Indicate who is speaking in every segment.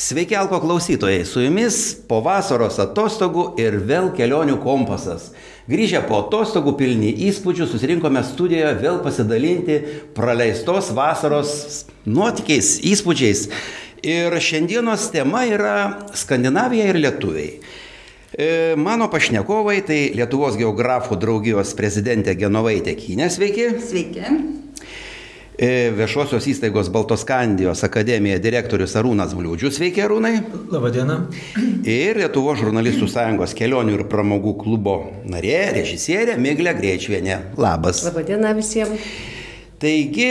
Speaker 1: Sveiki, Alko klausytojai, su jumis po vasaros atostogų ir vėl kelionių kompasas. Grįžę po atostogų pilni įspūdžių susirinkome studijoje vėl pasidalinti praleistos vasaros nuotykiais, įspūdžiais. Ir šiandienos tema yra Skandinavija ir lietuviai. E, mano pašnekovai tai Lietuvos geografų draugijos prezidentė Genovaitė Kynė, sveiki.
Speaker 2: Sveiki.
Speaker 1: E, viešosios įstaigos Baltoskandijos akademija direktorius Arūnas Bliūdžius. Sveiki, Arūnai.
Speaker 3: Labadiena.
Speaker 1: Ir Lietuvo žurnalistų sąjungos kelionių ir pramogų klubo narė, režisierė Miglė Greičvienė. Labas.
Speaker 2: Labadiena visiems.
Speaker 1: Taigi,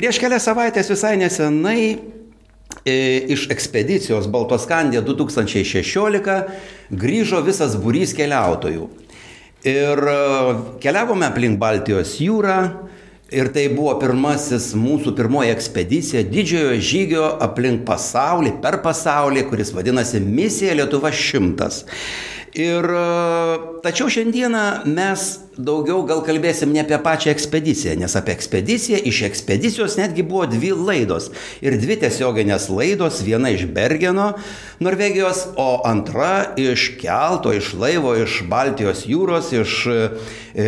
Speaker 1: prieš kelias savaitės visai nesenai e, iš ekspedicijos Baltoskandija 2016 grįžo visas būrys keliautojų. Ir e, keliavome aplink Baltijos jūrą, Ir tai buvo pirmasis mūsų pirmoji ekspedicija didžiojo žygio aplink pasaulį, per pasaulį, kuris vadinasi Misija Lietuva šimtas. Ir tačiau šiandieną mes daugiau gal kalbėsim ne apie pačią ekspediciją, nes apie ekspediciją iš ekspedicijos netgi buvo dvi laidos. Ir dvi tiesioginės laidos, viena iš Bergeno, Norvegijos, o antra iš kelto, iš laivo, iš Baltijos jūros, iš e,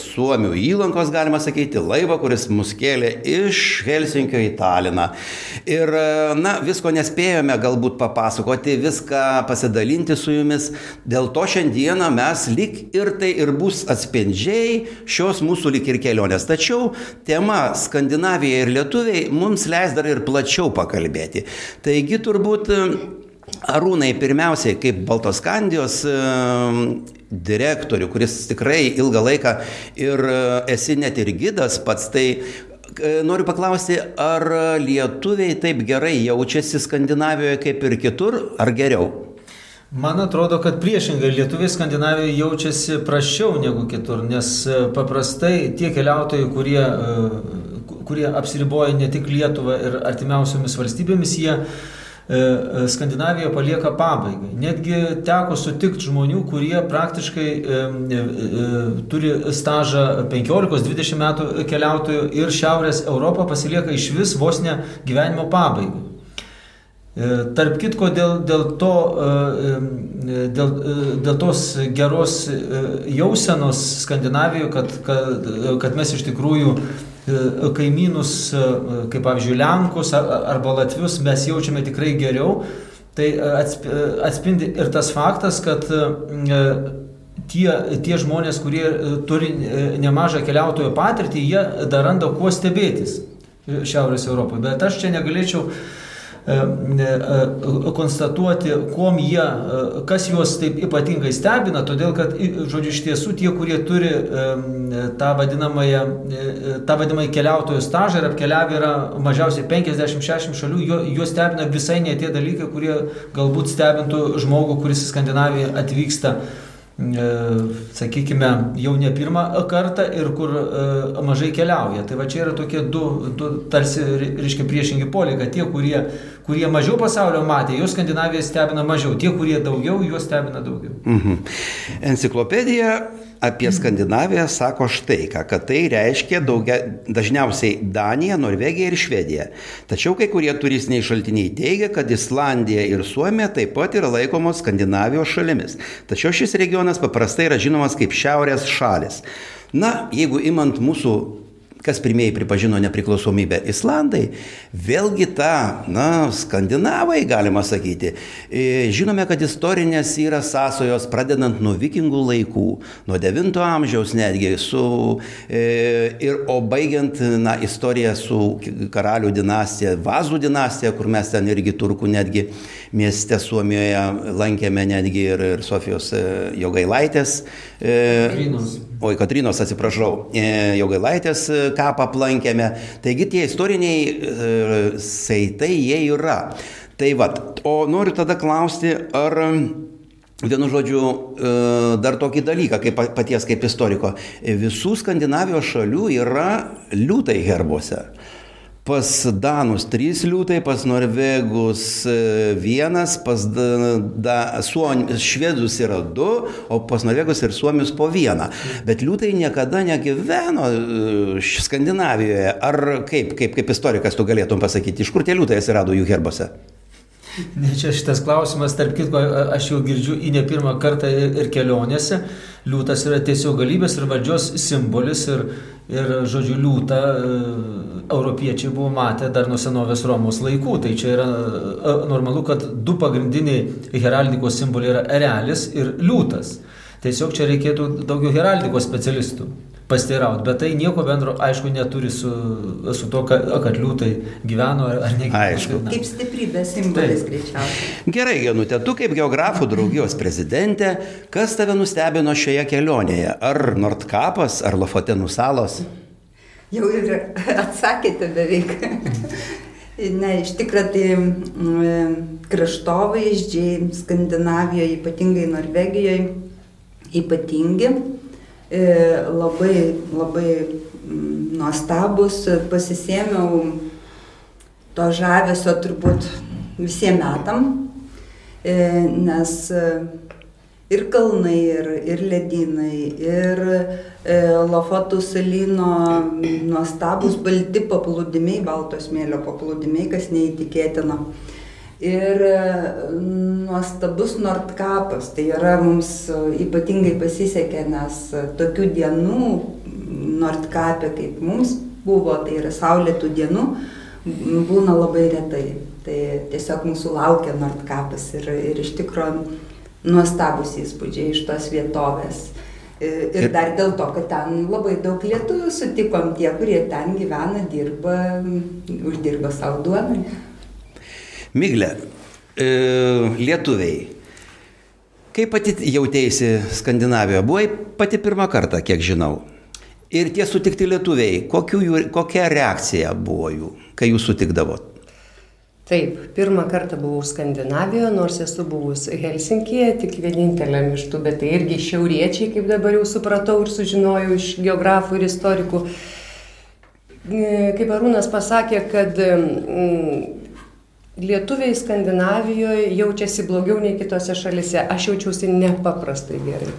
Speaker 1: Suomių įlankos, galima sakyti, laivo, kuris mus kėlė iš Helsinkio į Taliną. Ir, na, visko nespėjome galbūt papasakoti, viską pasidalinti su jumis. Dėl to šiandieną mes lik ir tai ir bus atspindžiai šios mūsų lik ir kelionės. Tačiau tema Skandinavija ir lietuviai mums leis dar ir plačiau pakalbėti. Taigi turbūt Arūnai pirmiausiai kaip Baltoskandijos direktorių, kuris tikrai ilgą laiką ir e, esi net ir gidas pats, tai e, Noriu paklausti, ar lietuviai taip gerai jaučiasi Skandinavijoje kaip ir kitur, ar geriau?
Speaker 3: Man atrodo, kad priešingai lietuviai Skandinavijoje jaučiasi prašiau negu kitur, nes e, paprastai tie keliautojai, kurie, e, kurie apsiriboja ne tik Lietuvą ir artimiausiomis valstybėmis, jie e, Skandinaviją palieka pabaigai. Netgi teko sutikti žmonių, kurie praktiškai turi stažą 15-20 metų keliautojų ir Šiaurės Europą pasilieka iš vis vos ne gyvenimo pabaigai. E, tarp kitko, dėl, dėl, to, e, e, dėl, dėl tos geros jausenos Skandinavijoje, kad, kad, kad mes iš tikrųjų kaimynus, kaip pavyzdžiui, Lenkus arba Latvius, mes jaučiame tikrai geriau, tai atspindi ir tas faktas, kad tie, tie žmonės, kurie turi nemažą keliautojo patirtį, jie dar randa kuo stebėtis Šiaurės Europoje. Bet aš čia negalėčiau konstatuoti, kuom jie, e, kas juos taip ypatingai stebina, todėl kad, žodžiu, iš tiesų tie, kurie turi tą vadinamąją, tą vadinamąjį keliautojų stažą ir apkeliavę yra mažiausiai 50-60 šalių, juos stebina visai ne tie dalykai, kurie galbūt stebintų žmogų, kuris į Skandinaviją atvyksta sakykime, jau ne pirmą kartą ir kur mažai keliauja. Tai va čia yra tokie du, du tarsi, reiškia, priešingi poliai, kad tie, kurie kurie mažiau pasaulio matė, juos Skandinavija stebina mažiau, tie, kurie daugiau, juos stebina daugiau.
Speaker 1: Mhm. Enciklopedija apie Skandinaviją sako štai ką, kad tai reiškia daugia, dažniausiai Danija, Norvegija ir Švedija. Tačiau kai kurie turistiniai šaltiniai teigia, kad Islandija ir Suomija taip pat yra laikomos Skandinavijos šalimis. Tačiau šis regionas paprastai yra žinomas kaip Šiaurės šalis. Na, jeigu imant mūsų kas pirmieji pripažino nepriklausomybę Islandai, vėlgi ta, na, skandinavai, galima sakyti. E, žinome, kad istorinės yra sąsojos pradedant nuo vikingų laikų, nuo 9 amžiaus netgi, su, e, ir, o baigiant, na, istoriją su karalių dinastija, Vazų dinastija, kur mes ten irgi turkų netgi mieste Suomijoje lankėme netgi ir, ir Sofijos e, Jogailaitės.
Speaker 3: Katrinos.
Speaker 1: Oi, Katrinos, atsiprašau, Jogailaitės kapą aplankėme. Taigi tie istoriniai e, saitai jie yra. Tai vad, o noriu tada klausti, ar Vienu žodžiu, e, dar tokį dalyką, kaip paties kaip istoriko. Visų Skandinavijos šalių yra liūtai herbuose. Pas Danus trys liūtai, pas Norvegus e, vienas, pas da, Suom, Švedus yra du, o pas Norvegus ir Suomius po vieną. Bet liūtai niekada negyveno e, Skandinavijoje. Ar kaip, kaip, kaip istorikas tu galėtum pasakyti, iš kur tie liūtai atsirado jų herbose?
Speaker 3: Ne, čia šitas klausimas, tarp kitko, aš jau girdžiu į ne pirmą kartą ir kelionėse. Liūtas yra tiesiog galybės ir valdžios simbolis ir, ir žodžiu, liūtą e, europiečiai buvo matę dar nuo senovės Romos laikų. Tai čia yra e, normalu, kad du pagrindiniai heraldikos simboliai yra erelis ir liūtas. Tiesiog čia reikėtų daugiau heraldikos specialistų pasteirauti, bet tai nieko bendro, aišku, neturi su, su to, kad, kad liūtai gyveno ar, ar negyveno.
Speaker 1: Aišku.
Speaker 2: Kaip stiprybės simbolis greičiausiai.
Speaker 1: Gerai, Genutė, tu kaip geografų draugijos prezidentė, kas tave nustebino šioje kelionėje? Ar Nordkapas, ar Lofotenų salos?
Speaker 2: Jau ir atsakėte beveik. Ne, iš tikrųjų tai mm, kraštovaizdžiai Skandinavijoje, ypatingai Norvegijoje, ypatingi, labai, labai mm, nuostabus, pasisėmiau to žavesio turbūt visiems metam, e, nes e, ir kalnai, ir, ir ledynai, ir e, Lofotų salino nuostabus balti paplūdimiai, balto smėlio paplūdimiai, kas neįtikėtina. Ir e, nuostabus Nordkapas, tai yra mums ypatingai pasisekė, nes tokių dienų Nordkapė kaip mums buvo, tai yra saulėtų dienų, būna labai retai. Tai tiesiog mūsų laukia Nordkapas ir, ir iš tikrųjų nuostabus įspūdžiai iš tos vietovės. Ir, ir dar dėl to, kad ten labai daug lietuvių sutikom, tie, kurie ten gyvena, dirba, uždirba savo duoną.
Speaker 1: Miglė, e, lietuviai. Kaip pati jautėsi Skandinavijoje? Buvai pati pirmą kartą, kiek žinau. Ir tie sutikti lietuviai, jų, kokia reakcija buvo jų, kai jūs sutikdavot?
Speaker 4: Taip, pirmą kartą buvau Skandinavijoje, nors esu buvus Helsinkije, tik vieninteliam iš tų, bet tai irgi šiauriečiai, kaip dabar jau supratau ir sužinojau iš geografų ir istorikų. Kaip Arūnas pasakė, kad mm, lietuviai Skandinavijoje jaučiasi blogiau nei kitose šalise, aš jaučiausi nepaprastai gerai.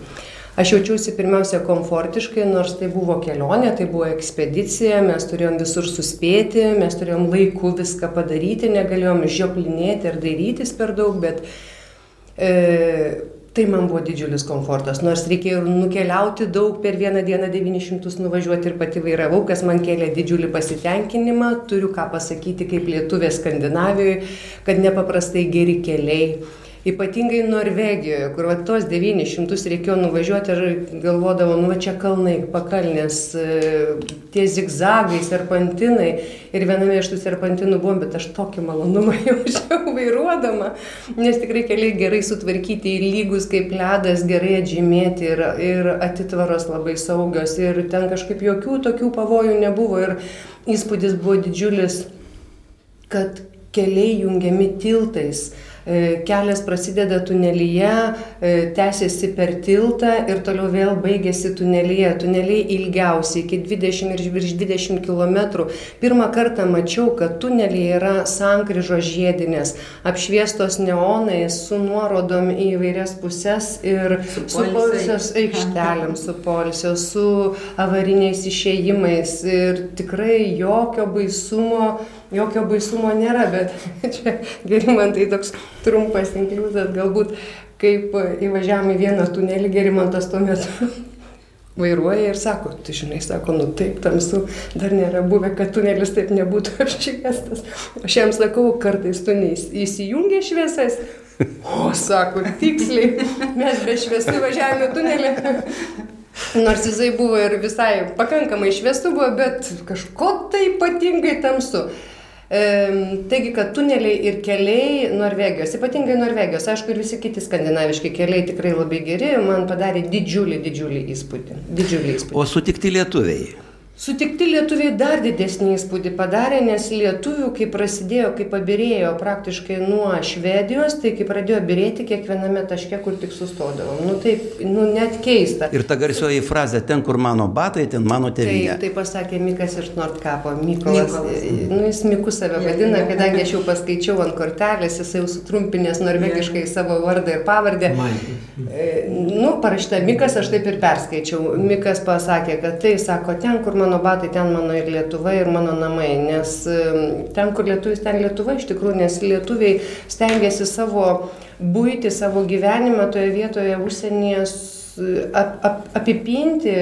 Speaker 4: Aš jaučiausi pirmiausia komfortiškai, nors tai buvo kelionė, tai buvo ekspedicija, mes turėjom visur suspėti, mes turėjom laiku viską padaryti, negalėjom žioplinėti ar dairytis per daug, bet e, tai man buvo didžiulis komfortas, nors reikėjo ir nukeliauti daug per vieną dieną 900 nuvažiuoti ir pati vairavau, kas man kėlė didžiulį pasitenkinimą, turiu ką pasakyti kaip lietuvė Skandinavijoje, kad nepaprastai geri keliai Ypatingai Norvegijoje, kur va, tos 900 reikėjo nuvažiuoti ir galvodavo, nu va čia kalnai, pakalnės, e, tie zigzagai, serpantinai. Ir viename iš tų serpantinų buvom, bet aš tokį malonumą jaučiau vairuodama, nes tikrai keliai gerai sutvarkyti ir lygus kaip ledas, gerai atžymėti ir, ir atitvaros labai saugios. Ir ten kažkaip jokių tokių pavojų nebuvo. Ir įspūdis buvo didžiulis, kad keliai jungiami tiltais kelias prasideda tunelyje, e, tęsiasi per tiltą ir toliau vėl baigėsi tunelyje. Tuneliai ilgiausiai iki 20 ir virš 20 km. Pirmą kartą mačiau, kad tuneliai yra sankryžo žiedinės, apšviestos neonais su nuorodom į įvairias puses ir su, polisios aikštelėm, su polisio, su avariniais išėjimais ir tikrai jokio baisumo jokio baisumo nėra, bet čia gerimantai toks trumpas inkliuzas, galbūt kaip įvažiavam į vieną tunelį, gerimantas tuo metu vairuoja ir sako, tu žinai, sako, nu taip tamsu, dar nėra buvę, kad tunelis taip nebūtų apšviestas. Aš jam sakau, kartais tu neįsijungia šviesas. O, sako, tiksliai, mes be šviesų važiavome tunelį. Nors jisai buvo ir visai pakankamai šviesų buvo, bet kažko tai ypatingai tamsu. Taigi, kad tuneliai ir keliai Norvegijos, ypatingai Norvegijos, aišku, ir visi kiti skandinaviški keliai tikrai labai geri, man padarė didžiulį, didžiulį įspūdį. Didžiulį įspūdį.
Speaker 1: O sutikti lietuviai?
Speaker 4: Sutikti lietuviai dar didesnį įspūdį padarė, nes lietuvių, kai prasidėjo, kai pabirėjo praktiškai nuo Švedijos, tai kai pradėjo birėti kiekviename taške, kur tik sustodavom. Nu taip, nu net keista.
Speaker 1: Ir ta garsioji frazė, ten kur mano batai, ten mano tėvynė.
Speaker 4: Tai, tai pasakė Mikas iš Nordkapo. Mykolas, Mykolas. Nu, jis Miku save vadina, kadangi aš jau paskaičiau ant kortelės, jis jau sutrumpinės norvegiškai savo vardą ir pavardę. E, nu, parašyta Mikas, aš taip ir perskaičiau. Mikas pasakė, kad tai, sako, ten kur mano mano batai, ten mano ir Lietuva, ir mano namai. Nes ten, kur lietuvis, ten Lietuva iš tikrųjų, nes lietuviai stengiasi savo būti, savo gyvenimą toje vietoje užsienyje ap, ap, apipinti,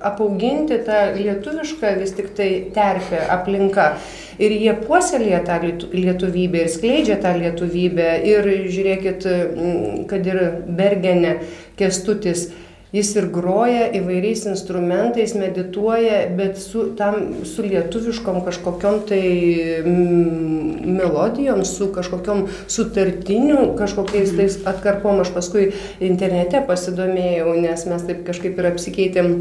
Speaker 4: apauginti tą lietuvišką vis tik tai terpę, aplinką. Ir jie puoselėja tą lietuvybę ir skleidžia tą lietuvybę. Ir žiūrėkit, kad ir Bergenė, Kestutis Jis ir groja įvairiais instrumentais, medituoja, bet su, tam, su lietuviškom kažkokiam tai mm, melodijom, su kažkokiam sutartiniu, kažkokiais tais atkarpom. Aš paskui internete pasidomėjau, nes mes taip kažkaip ir apsikeitėm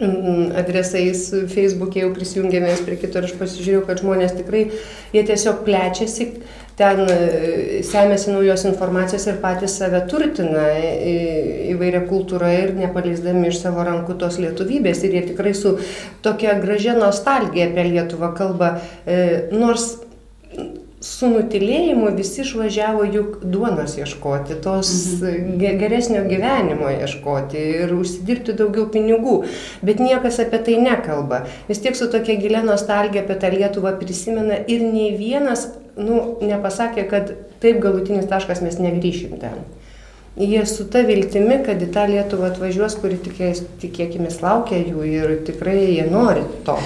Speaker 4: mm, adresais Facebook'e jau prisijungėmės prie kito ir aš pasižiūrėjau, kad žmonės tikrai, jie tiesiog plečiasi ten e, semėsi naujos informacijos ir patys save turtina įvairia kultūra ir nepaleisdami iš savo rankų tos lietuvybės. Ir jie tikrai su tokia gražia nostalgija apie Lietuvą kalba, e, nors su nutilėjimu visi išvažiavo juk duonos ieškoti, tos mhm. geresnio gyvenimo ieškoti ir užsidirbti daugiau pinigų, bet niekas apie tai nekalba. Vis tiek su tokia gilia nostalgija apie tą Lietuvą prisimena ir nei vienas nu, nepasakė, kad taip galutinis taškas mes negryšim ten. Jie su ta viltimi, kad į tą Lietuvą atvažiuos, kuri tikėkime laukia jų ir tikrai jie nori to.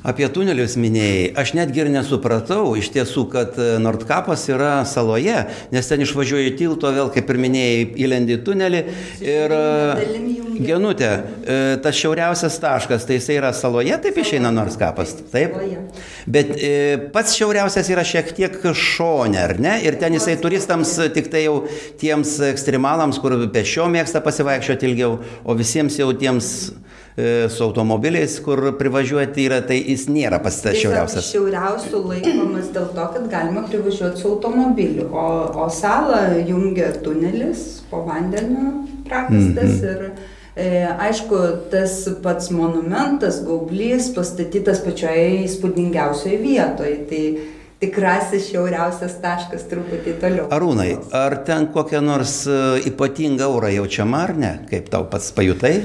Speaker 1: Apie tunelius minėjai, aš netgi ir nesupratau iš tiesų, kad e, Nordkapas yra saloje, nes ten išvažiuoji tilto, vėl kaip ir minėjai, įlendi tunelį ir e, genutė, e, tas šiauriausias taškas, tai jisai yra saloje, taip išeina Nordkapas, taip? Bet pats šiauriausias yra šiek tiek šone, ar ne? Ir ten jisai turistams, tik tai jau tiems ekstremalams, kur pešio mėgsta pasivaikščioti ilgiau, o visiems jau tiems su automobiliais, kur privažiuoti yra, tai jis nėra pats tas šiauriausias.
Speaker 2: Šiauriausių laikomas dėl to, kad galima privažiuoti su automobiliu, o, o salą jungia tunelis po vandeniu prakastas mm -hmm. ir E, aišku, tas pats monumentas, gaublys, pastatytas pačioje įspūdingiausioje vietoje. Tai tikrasis šiauriausias taškas truputį toliau.
Speaker 1: Arūnai, ar ten kokia nors e, ypatinga aura jaučiama ar ne? Kaip tau pats pajutai?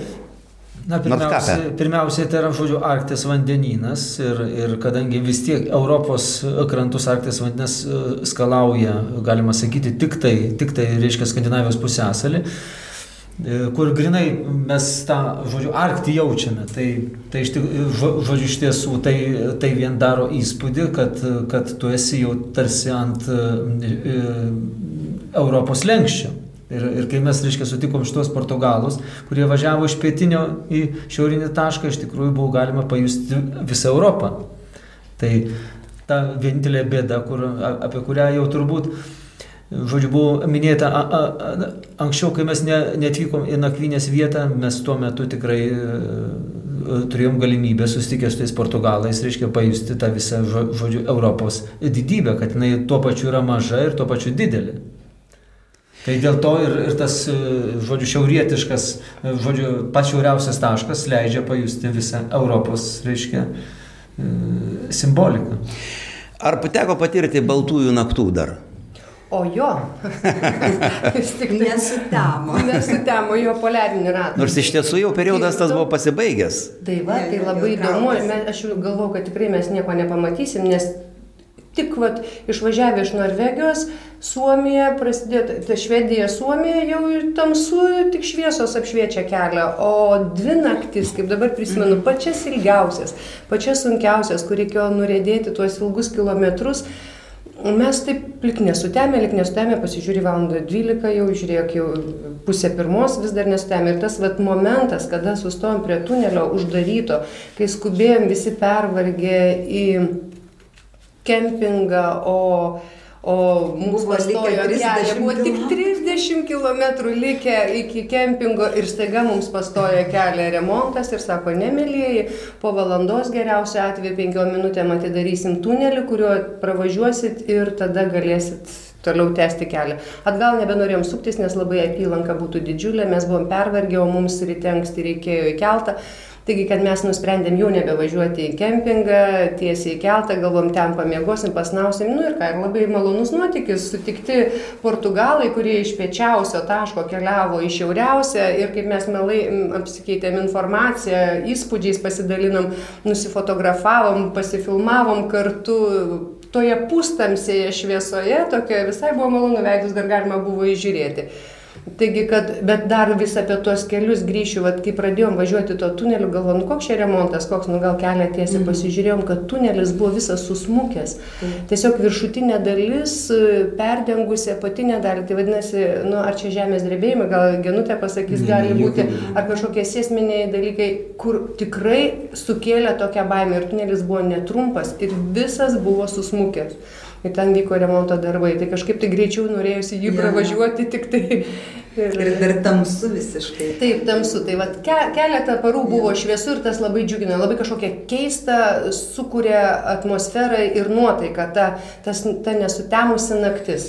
Speaker 3: Na, pirmiausia, pirmiausiai tai yra, žodžiu, Arktis vandenynas ir, ir kadangi vis tiek Europos krantus Arktis vandenas e, skalauja, galima sakyti, tik tai, tik tai reiškia Skandinavijos pusęsalį, e, kur grinai mes tą, žodžiu, Arktį jaučiame. Tai, tai iš, žodžiu, iš tiesų tai, tai vien daro įspūdį, kad, kad tu esi jau tarsi ant e, Europos lenkščio. Ir, ir kai mes, reiškia, sutikom šitos portugalus, kurie važiavo iš pietinio į šiaurinį tašką, iš tikrųjų buvo galima pajusti visą Europą. Tai ta vienintelė bėda, kur, apie kurią jau turbūt, žodžiu, buvo minėta a, a, a, anksčiau, kai mes ne, netvykom į nakvynės vietą, mes tuo metu tikrai e, turėjom galimybę susitikę su tais portugalais, reiškia, pajusti tą visą, žodžiu, Europos didybę, kad jinai tuo pačiu yra maža ir tuo pačiu didelė. Tai dėl to ir, ir tas, e, žodžiu, šiaurietiškas, e, žodžiu, pats šiauriausias taškas leidžia pajusti visą Europos, reiškia, e, simboliką.
Speaker 1: Ar pateko patirti baltųjų naktų dar?
Speaker 4: O jo,
Speaker 2: vis tik nesutemo.
Speaker 4: Nesutemo jo poliarinį ratą.
Speaker 1: Nors iš tiesų jau periodas tas buvo pasibaigęs.
Speaker 4: Tai va, tai labai įdomu. Aš galvoju, kad tikrai mes nieko nepamatysim, nes tik vat, išvažiavę iš Norvegijos, Suomija prasidėjo, tai Švedija, Suomija jau ir tamsu, tik šviesos apšviečia kelią, o dvi naktis, kaip dabar prisimenu, pačias ilgiausias, pačias sunkiausias, kur reikėjo nurėdėti tuos ilgus kilometrus. Mes taip lik nesutemė, lik nesutemė, pasižiūrė valandą 12, jau žiūrėk, jau pusė pirmos vis dar nesutemė. Ir tas vat, momentas, kada sustojom prie tunelio uždaryto, kai skubėjom visi pervargę į kempingą, o, o mūsų pastojo kelią buvo tik 30 km likę iki kempingo ir staiga mums pastojo kelią remontas ir sako, nemėlyjeji, po valandos geriausiu atveju 5 minutėm atidarysim tunelį, kuriuo pravažiuosit ir tada galėsit toliau tęsti kelią. Atgal nebenorėjom suktis, nes labai apylanka būtų didžiulė, mes buvom pervargę, o mums ryte anksti reikėjo į keltą. Taigi, kad mes nusprendėm jau nebevažiuoti į kempingą, tiesiai į keltą, galvom, ten pamiegosim, pasnausim. Nu ir ką, ir labai malonus nuotykis, sutikti portugalai, kurie iš piečiausio taško keliavo į šiauriausią ir kaip mes melai apsikeitėm informaciją, įspūdžiais pasidalinom, nusifotografavom, pasifilmavom kartu toje pustamsėje šviesoje, tokia visai buvo malonu veidus, dar galima buvo įžiūrėti. Taigi, kad, bet dar vis apie tuos kelius grįšiu, vat, kai pradėjom važiuoti to tuneliu, galvom, nu, koks čia remontas, koks, nu gal kelią tiesiai mm. pasižiūrėjom, kad tunelis buvo visas susmukęs. Mm. Tiesiog viršutinė dalis perdengusi apatinę dalį, tai vadinasi, nu, ar čia žemės drebėjimai, gal genutė pasakys, mm, gali būti, ar kažkokie sėsminiai dalykai, kur tikrai sukėlė tokią baimę ir tunelis buvo netrumpas ir visas buvo susmukęs ir ten vyko remonto darbai. Tai kažkaip tai greičiau norėjusi jį pravažiuoti, tik tai
Speaker 2: Ir, ir dar tamsu visiškai.
Speaker 4: Taip, tamsu. Tai vat, ke, keletą parų buvo ja. šviesu ir tas labai džiugina. Labai kažkokia keista, sukuria atmosferą ir nuotaiką, ta, tas, ta nesutemusi naktis.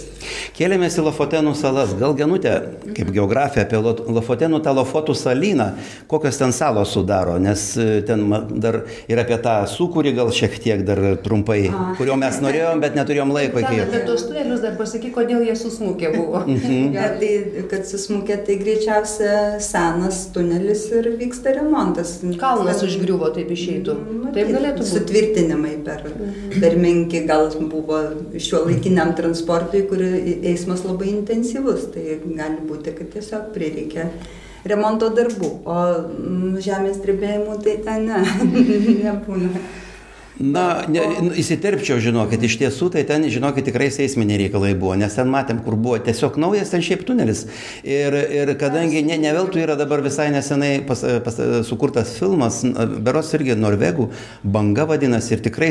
Speaker 1: Kėlėmės į Lofotenų salas. Gal genutė, kaip geografija apie Lofotenų tą Lofotų salyną, kokios ten salos sudaro, nes e, ten dar ir apie tą sukūrį gal šiek tiek dar trumpai, A. kurio mes norėjom, bet neturėjom laiko
Speaker 4: iki... Apie tos tunelius dar pasakyk, kodėl jie susmukė buvo.
Speaker 2: Mhm. ja, tai, kad susmukė, tai greičiausia senas tunelis ir vyksta remontas.
Speaker 4: Kalnas užgriuvo, taip išeitų. Nu, taip galėtų būti.
Speaker 2: Sutvirtinimai per, mhm. per menki gal buvo šiuo laikiniam transportui, kuri eismas labai intensyvus, tai gali būti, kad tiesiog prireikia remonto darbų, o mm, žemės drebėjimų tai ten ne, nebūna.
Speaker 1: Na, ne, nu, įsiterpčiau, žinokit, iš tiesų tai ten, žinokit, tikrai seisminiai reikalai buvo, nes ten matėm, kur buvo tiesiog naujas ten šiaip tunelis. Ir, ir kadangi ne, ne veltui yra dabar visai nesenai pas, pas, sukurtas filmas, beros irgi norvegų, banga vadinasi, ir tikrai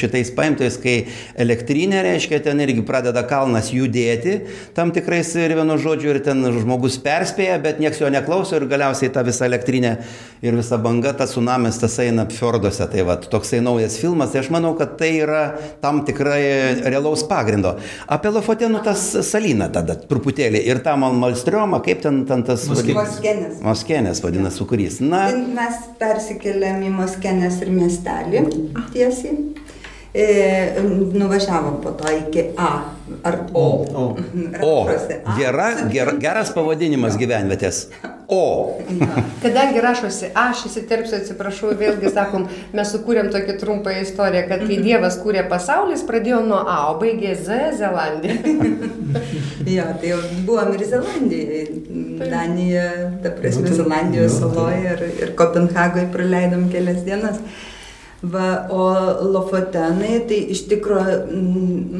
Speaker 1: šitais paimtais, kai elektrinė, reiškia, ten irgi pradeda kalnas judėti, tam tikrais ir vienu žodžiu, ir ten žmogus perspėja, bet nieks jo neklauso ir galiausiai ta visa elektrinė ir visa banga, tas tsunamis, tas eina fjorduose. Tai va, toksai naujas naujas filmas, tai aš manau, kad tai yra tam tikrai realaus pagrindo. Apie Lofotenų tas salyną tada truputėlį ir tą Malstriomą, kaip ten, ten tas...
Speaker 2: Moskenės.
Speaker 1: Moskenės vadinasi, su kuris. Na.
Speaker 2: Mes persikeliam į Moskenės ir miestelį tiesiai. E, nuvažiavom po to iki A ar O.
Speaker 1: O. o. Gera, ger, geras pavadinimas gyvenvietės. O.
Speaker 4: Kadangi rašosi, aš įsiterpsiu, atsiprašau, vėlgi sakom, mes sukūrėm tokį trumpą istoriją, kad kai Dievas kūrė pasaulį, jis pradėjo nuo A, o baigė Z Zelandija.
Speaker 2: jo, tai jau buvom ir Zelandijoje, Danija, ta prasme, nu, Zelandijos saloje ir, ir Kopenhagoje praleidom kelias dienas. Va, o Lofotenai, tai iš tikrųjų,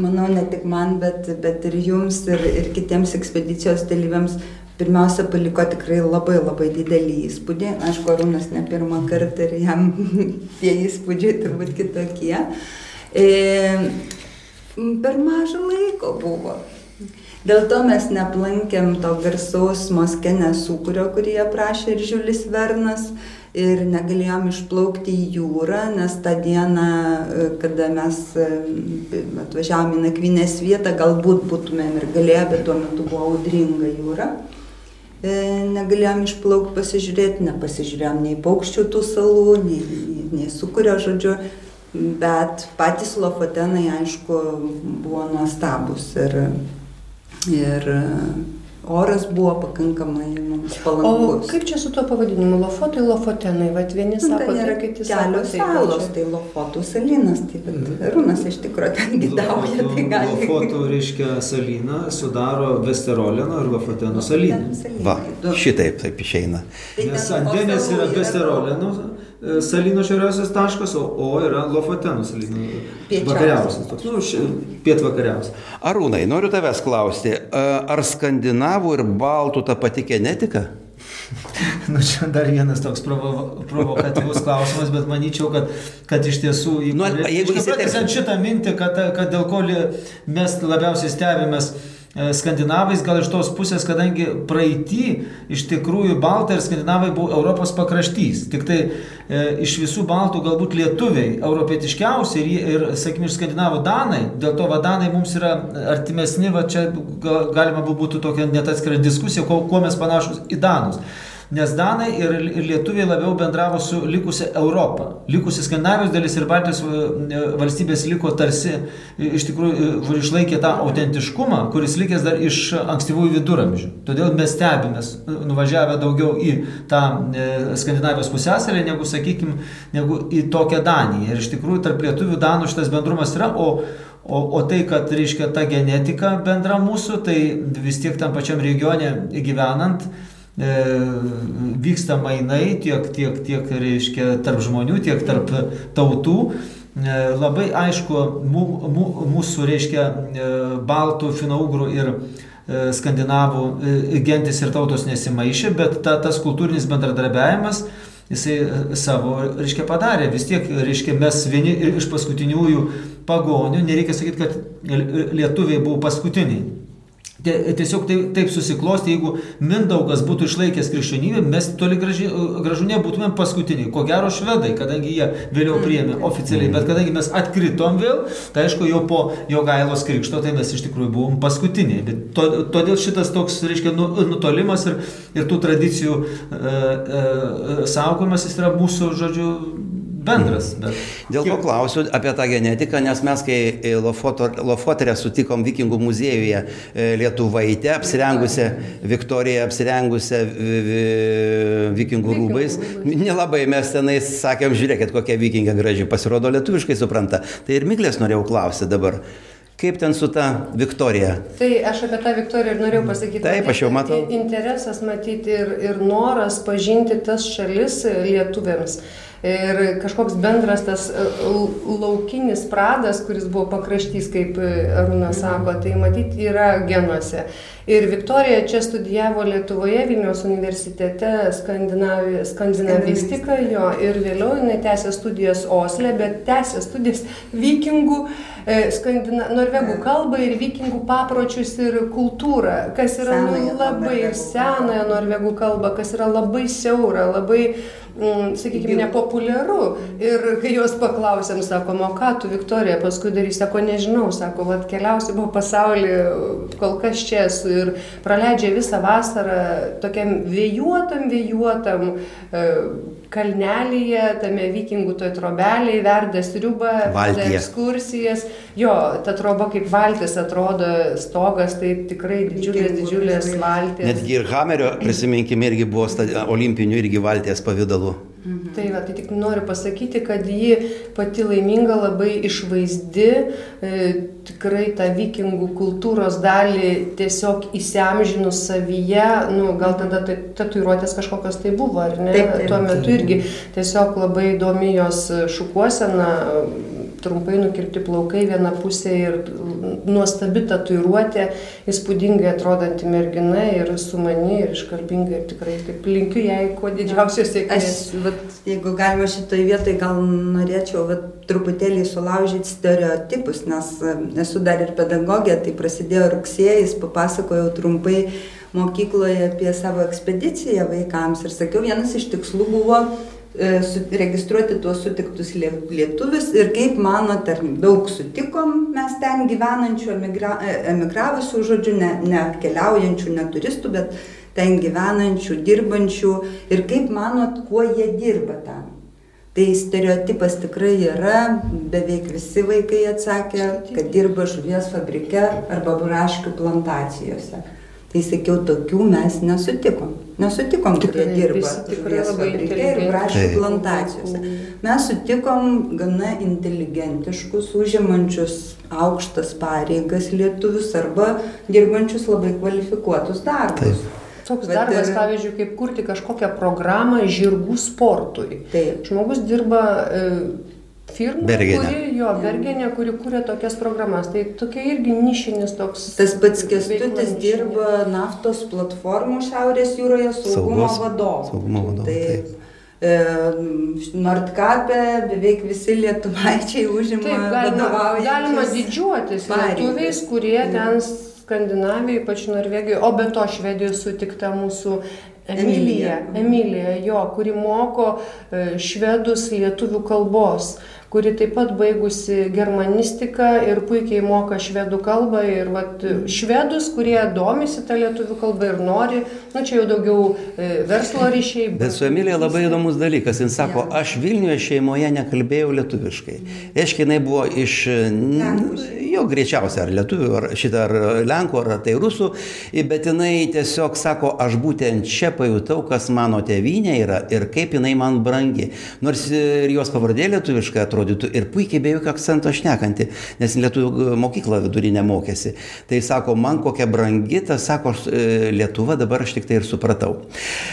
Speaker 2: manau, ne tik man, bet, bet ir jums, ir, ir kitiems ekspedicijos dalyviams pirmiausia paliko tikrai labai labai didelį įspūdį. Aišku, Arūnas ne pirmą kartą ir jam tie įspūdžiai turbūt kitokie. E, per mažą laiko buvo. Dėl to mes neaplankėm to garsaus Moskenės sūkurio, kurį aprašė ir Žiulis Vernas. Ir negalėjom išplaukti į jūrą, nes tą dieną, e, kada mes e, atvažiavome į nakvynės vietą, galbūt būtumėm ir galėję, bet tuo metu buvo audringa jūra. E, negalėjom išplaukti pasižiūrėti, nepasižiūrėjom nei paukščių tų salų, nei, nei, nei sukurio žodžiu, bet patys lofotenai, aišku, buvo nuostabus ir, ir oras buvo pakankamai mums palankus.
Speaker 4: O kaip čia su tuo pavadinimu? Lofotai, Lofotenai, vad vieni nu, sako,
Speaker 2: tai yra kiti kelios salos, tai Lofotų salinas, tai mhm. Rūnas iš tikrųjų ten gidauja, tai gali.
Speaker 3: Lofotų, reiškia, saliną sudaro Vesterolino ir Lofoteno saliną.
Speaker 1: Va, šitaip taip išeina.
Speaker 3: Tai Nes Andenės yra Vesterolino E, salino šiauriausias taškas, o O yra Lofotenų salino vakariausias. Toks, nu, ši, pietvakariausias.
Speaker 1: Arūnai, noriu tavęs klausti, e, ar skandinavų ir baltų ta pati genetika?
Speaker 3: nu, čia dar vienas toks provo, provokatyvus klausimas, bet manyčiau, kad, kad iš tiesų,
Speaker 1: nu, jeigu
Speaker 3: įsiterpsime šitą mintį, kad, kad dėl ko mes labiausiai stebimės, E, skandinavais gal iš tos pusės, kadangi praeitį iš tikrųjų baltai ir skandinavai buvo Europos pakraštys. Tik tai e, iš visų baltų galbūt lietuviai europietiškiausi ir, ir sakykime, iš skandinavų danai, dėl to vadanai mums yra artimesni, va čia galima būtų tokia net atskira diskusija, kuo, kuo mes panašus į danus. Nes Danai ir, Lietuviai labiau bendravo su likusia Europą. Likusi Skandinavijos dalis ir Baltijos e, valstybės liko tarsi, e, iš tikrųjų, e, išlaikė tą autentiškumą, kuris likęs dar iš ankstyvųjų viduramžių. Todėl mes stebimės, nuvažiavę daugiau į tą Skandinavijos pusęsalį, negu, sakykime, negu į tokią Daniją. Ir iš tikrųjų tarp lietuvių Danų šitas bendrumas yra, o O, o tai, kad, reiškia, ta genetika bendra mūsų, tai vis tiek tam pačiam regione gyvenant, e, vyksta mainai tiek, tiek, tiek, reiškia, tarp žmonių, tiek tarp tautų. E, labai aišku, mū, mū, mūsų, reiškia, e, baltų, finaugrų ir e, skandinavų e, gentis ir tautos nesimaišė, bet ta, tas kultūrinis bendradarbiavimas jisai e, savo, reiškia, padarė. Vis tiek, reiškia, mes vieni iš paskutiniųjų pagonių, nereikia sakyti, kad lietuviai buvo paskutiniai. Tiesiog taip, taip susiklosti, jeigu Mindaugas būtų išlaikęs krikščionybę, mes toli graži, gražu nebūtumėm paskutiniai. Ko gero švedai, kadangi jie vėliau mm. priėmė oficialiai, bet kadangi mes atkritom vėl, tai aišku, jau po jo gailos krikšto, tai mes iš tikrųjų buvom paskutiniai. Bet to, todėl šitas toks, reiškia, nu, nutolimas ir, ir tų tradicijų e, e, saugomas, jis yra mūsų, žodžiu, bendras. Bet...
Speaker 1: Dėl to klausiu apie tą genetiką, nes mes, kai Lofoterę sutikom Vikingų muziejuje e, Lietuvaitę, apsirengusią Viktoriją, apsirengusią Vikingų rūbais, nelabai mes tenais sakėm, žiūrėkit, kokia Vikingė graži, pasirodo lietuviškai supranta. Tai ir Miklės norėjau klausyti dabar. Kaip ten su ta Viktorija?
Speaker 4: Tai aš apie tą Viktoriją ir norėjau pasakyti.
Speaker 1: Taip, aš jau matau.
Speaker 4: Interesas matyti ir, ir noras pažinti tas šalis lietuviams ir kažkoks bendras tas e, laukinis pradas, kuris buvo pakraštys, kaip e, Arūnas sako, tai matyti yra genuose. Ir Viktorija čia studijavo Lietuvoje, Vilniaus universitete skandinavistiką jo ir vėliau jinai tęsė studijas Osle, bet tęsė studijas vikingų, skandina, norvegų kalbą ir vikingų papročius ir kultūrą, kas yra nu, labai senąją norvegų kalbą, kas yra labai siaura, labai mm, sakykime, nepopuliaru. Ir kai jos paklausėm, sakom, o ką tu, Viktorija, paskui darysi, sako, nežinau, sako, vad keliausi po pasaulį, kol kas čia esu ir praleidžia visą vasarą tokiam vėjuotam, vėjuotam e, kalnelyje, tame vikingų toj trobelėje, verda sriubą, ekskursijas. Jo, ta troba kaip valtis atrodo, stogas tai tikrai didžiulės, didžiulės valtis.
Speaker 1: Netgi ir Hamerio, prisiminkime, irgi buvo olimpinių irgi valties pavydalu.
Speaker 4: Mhm. Tai, va, tai tik noriu pasakyti, kad ji pati laiminga, labai išvaizdi, e, tikrai tą vikingų kultūros dalį tiesiog įsiamžinus savyje, nu, gal tada tai, tatuiruotės kažkokios tai buvo, ar ne? Taip, taip, Tuo metu irgi tiesiog labai įdomi jos šukuosena, trumpai nukirpti plaukai viena pusė ir nuostabi tatuiruotė, įspūdingai atrodanti mergina ir sumani ir iškalbinga ir tikrai taip linkiu jai kuo didžiausios sėkmės.
Speaker 2: Aš, vat, jeigu galima šitoje vietoje, gal norėčiau vat, truputėlį sulaužyti stereotipus, nes e, esu dar ir pedagogė, tai prasidėjo rugsėjais, papasakojau trumpai mokykloje apie savo ekspediciją vaikams ir sakiau, vienas iš tikslų buvo registruoti tuos sutiktus lietuvius ir kaip manot, ar daug sutikom mes ten gyvenančių, emigra, e, emigravusių, žodžiu, ne, ne keliaujančių, ne turistų, bet ten gyvenančių, dirbančių ir kaip manot, kuo jie dirba ten. Tai stereotipas tikrai yra, beveik visi vaikai atsakė, kad dirba žuvies fabrike arba braškių plantacijose. Tai sakiau, tokių mes nesutikom. Nesutikom, kurie dirba žuvies fabrike ir braškių plantacijose. Mes sutikom gana inteligentiškus, užimančius aukštas pareigas lietuvius arba dirbančius labai kvalifikuotus darbus. Taip.
Speaker 4: Toks Bet darbas, ir... pavyzdžiui, kaip kurti kažkokią programą žirgų sportui. Taip. Žmogus dirba e, firma, Bergenė. kuri, jo, Bergenė, kuri kūrė tokias programas. Tai tokia irgi nišinis toks.
Speaker 2: Tas pats Kestutis dirba naftos platformų Šiaurės jūroje saugumo vadovu.
Speaker 1: Saugumo vadovu. Tai,
Speaker 2: e, Nordkape beveik visi lietuvaičiai užima Taip,
Speaker 4: galima, galima didžiuotis lietuviais, kurie mm. ten Skandinavijoje, ypač Norvegijoje, o be to Švedijoje sutikta mūsų Emilija, Emilija, jo, kuri moko e, švedus lietuvių kalbos kuri taip pat baigusi germanistiką ir puikiai moka švedų kalbą ir vat, švedus, kurie domisi tą lietuvių kalbą ir nori, nu čia jau daugiau e, verslo ryšiai.
Speaker 1: Bet su Emilija labai įdomus dalykas. Jis sako, aš Vilniuje šeimoje nekalbėjau lietuviškai. Reiškia, jinai buvo iš, jo greičiausiai, ar lietuvių, ar šitą, ar lenkų, ar tai rusų, bet jinai tiesiog sako, aš būtent čia pajutau, kas mano tėvynė yra ir kaip jinai man brangi. Nors ir jos pavardė lietuviškai atrodytų ir puikiai be jokio akcento šnekanti, nes lietuvių mokyklą vidurinę mokėsi. Tai sako, man kokia brangi, tas sako, Lietuva dabar aš tik tai ir supratau.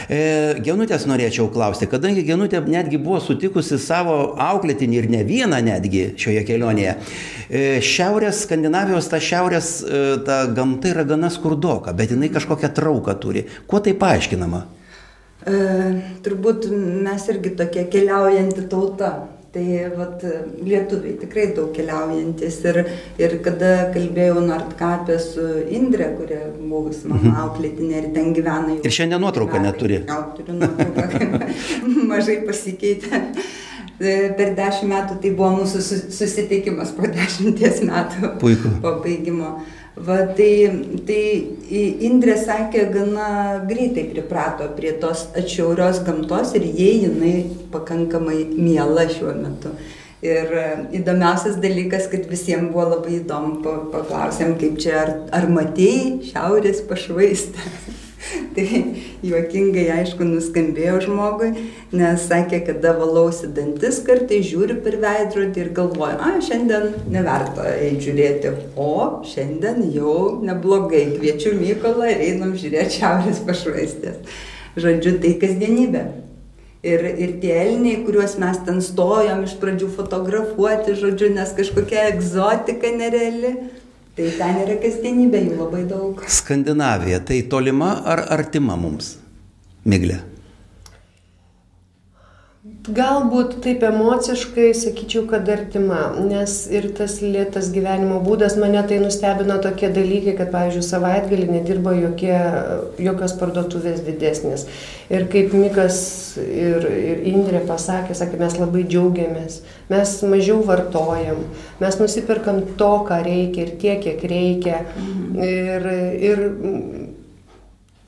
Speaker 1: E, Genutės norėčiau klausti, kadangi Genutė netgi buvo sutikusi savo auklėtinį ir ne vieną netgi šioje kelionėje. E, šiaurės Skandinavijos, ta šiaurės, e, ta gamta yra gana skurdoka, bet jinai kažkokią trauką turi. Kuo tai paaiškinama?
Speaker 2: E, turbūt mes irgi tokia keliaujanti tauta. Tai vat, lietuviai tikrai daug keliaujantis ir, ir kada kalbėjau Nordkapė su Indre, kuria buvus mano mhm. auklėtinė ir ten gyvena jau.
Speaker 1: Ir šiandien nuotrauką neturi.
Speaker 2: Gal turiu nuotrauką, mažai pasikeitė. E, per dešimt metų tai buvo mūsų susitikimas po dešimties metų
Speaker 1: Puiku.
Speaker 2: po baigimo. Va, tai, tai Indrė sakė, gana greitai priprato prie tos atšiaurios gamtos ir jie jinai pakankamai miela šiuo metu. Ir e, įdomiausias dalykas, kad visiems buvo labai įdomu, paklausėm, kaip čia, ar, ar matėjai šiaurės pašvaistę. tai juokingai, aišku, nuskambėjo žmogui, nes sakė, kada valausi dantis kartai, žiūri per veidrodį ir galvoja, a, šiandien neverta eiti žiūrėti, o šiandien jau neblogai, kviečiu Mykolą ir einam žiūrėti šiaurės pašvaistės. Žodžiu, tai kasdienybė. Ir, ir tie elniai, kuriuos mes ten stojom iš pradžių fotografuoti, žodžiu, nes kažkokia egzotika nereali, Tai ten yra kasdienybė, jų labai daug.
Speaker 1: Skandinavija, tai tolima ar artima mums, Miglė?
Speaker 4: Galbūt taip emociškai sakyčiau, kad artima, nes ir tas lėtas gyvenimo būdas mane tai nustebino tokie dalykai, kad, pavyzdžiui, savaitgalį nedirbo jokie, jokios parduotuvės didesnės. Ir kaip Mikas ir, ir Indrė pasakė, sakė, mes labai džiaugiamės, mes mažiau vartojam, mes nusipirkam to, ką reikia ir tiek, kiek reikia. Mhm. Ir, ir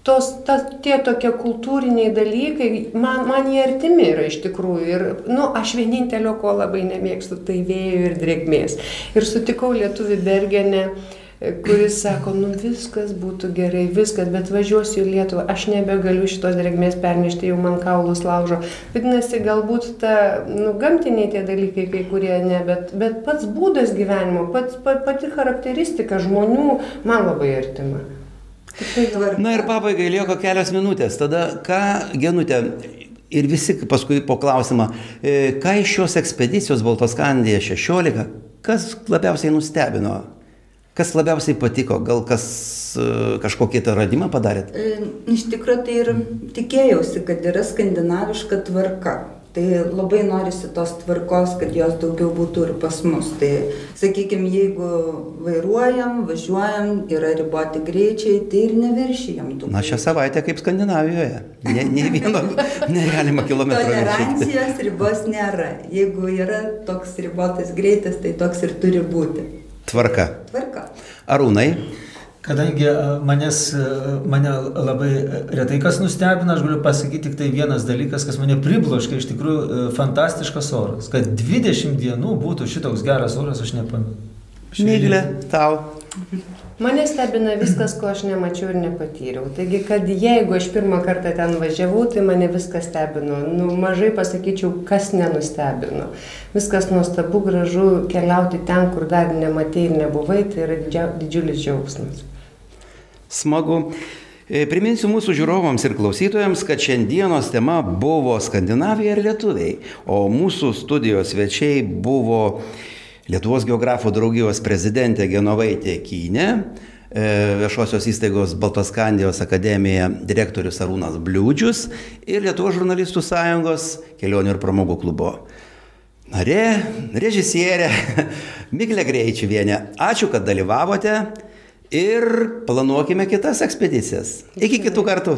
Speaker 4: tos, ta, tie tokie kultūriniai dalykai, man, man jie artimi yra iš tikrųjų. Ir, nu, aš vienintelio, ko labai nemėgstu, tai vėjo ir drėgmės. Ir sutikau lietuvių Bergenę kuris sako, nu viskas būtų gerai, viskas, bet važiuosiu į Lietuvą, aš nebegaliu šitos drėgmės pernešti, jau man kaulus laužo. Vadinasi, galbūt ta, nu, gamtiniai tie dalykai, kai kurie ne, bet, bet pats būdas gyvenimo, pats, pati charakteristika žmonių man labai artima.
Speaker 1: Na ir pabaigai lieka kelios minutės. Tada ką, Genutė, ir visi paskui po klausimą, e, ką iš šios ekspedicijos Baltoskandėje 16, kas labiausiai nustebino? Kas labiausiai patiko? Gal kas e, kažkokį tą radimą padarėt?
Speaker 2: E, iš tikrųjų tai ir tikėjausi, kad yra skandinaviška tvarka. Tai labai norisi tos tvarkos, kad jos daugiau būtų ir pas mus. Tai sakykime, jeigu vairuojam, važiuojam, yra riboti greičiai, tai ir neviršijam tų.
Speaker 1: Na, šią savaitę kaip Skandinavijoje. Ne, ne vieno negalima kilometro.
Speaker 2: Tolerancijos ribos nėra. Jeigu yra toks ribotas greitis, tai toks ir turi būti.
Speaker 1: Tvarka.
Speaker 2: Tvarka.
Speaker 1: Arūnai.
Speaker 3: Kadangi manęs, mane labai retai kas nustebina, aš galiu pasakyti tik tai vienas dalykas, kas mane pribloškia, iš tikrųjų fantastiškas oras. Kad 20 dienų būtų šitoks geras oras, aš nepamenu.
Speaker 1: Myglė, tau.
Speaker 4: Mane stebina viskas, ko aš nemačiau ir nepatyriau. Taigi, kad jeigu aš pirmą kartą ten važiavau, tai mane viskas stebino. Nu, mažai pasakyčiau, kas nenustebino. Viskas nuostabu, gražu keliauti ten, kur dar nematei ir nebuvai, tai yra didžiulis džiaugsmas.
Speaker 1: Smagu. E, priminsiu mūsų žiūrovams ir klausytojams, kad šiandienos tema buvo Skandinavija ir lietuviai, o mūsų studijos svečiai buvo Lietuvos geografų draugijos prezidentė Genovaitė Kynė, e, viešosios įstaigos Baltoskandijos akademija direktorius Arūnas Bliūdžius ir Lietuvos žurnalistų sąjungos kelionių ir pramogų klubo narė, režisierė Miglė Greičiuvienė. Ačiū, kad dalyvavote ir planuokime kitas ekspedicijas. Iki kitų kartų.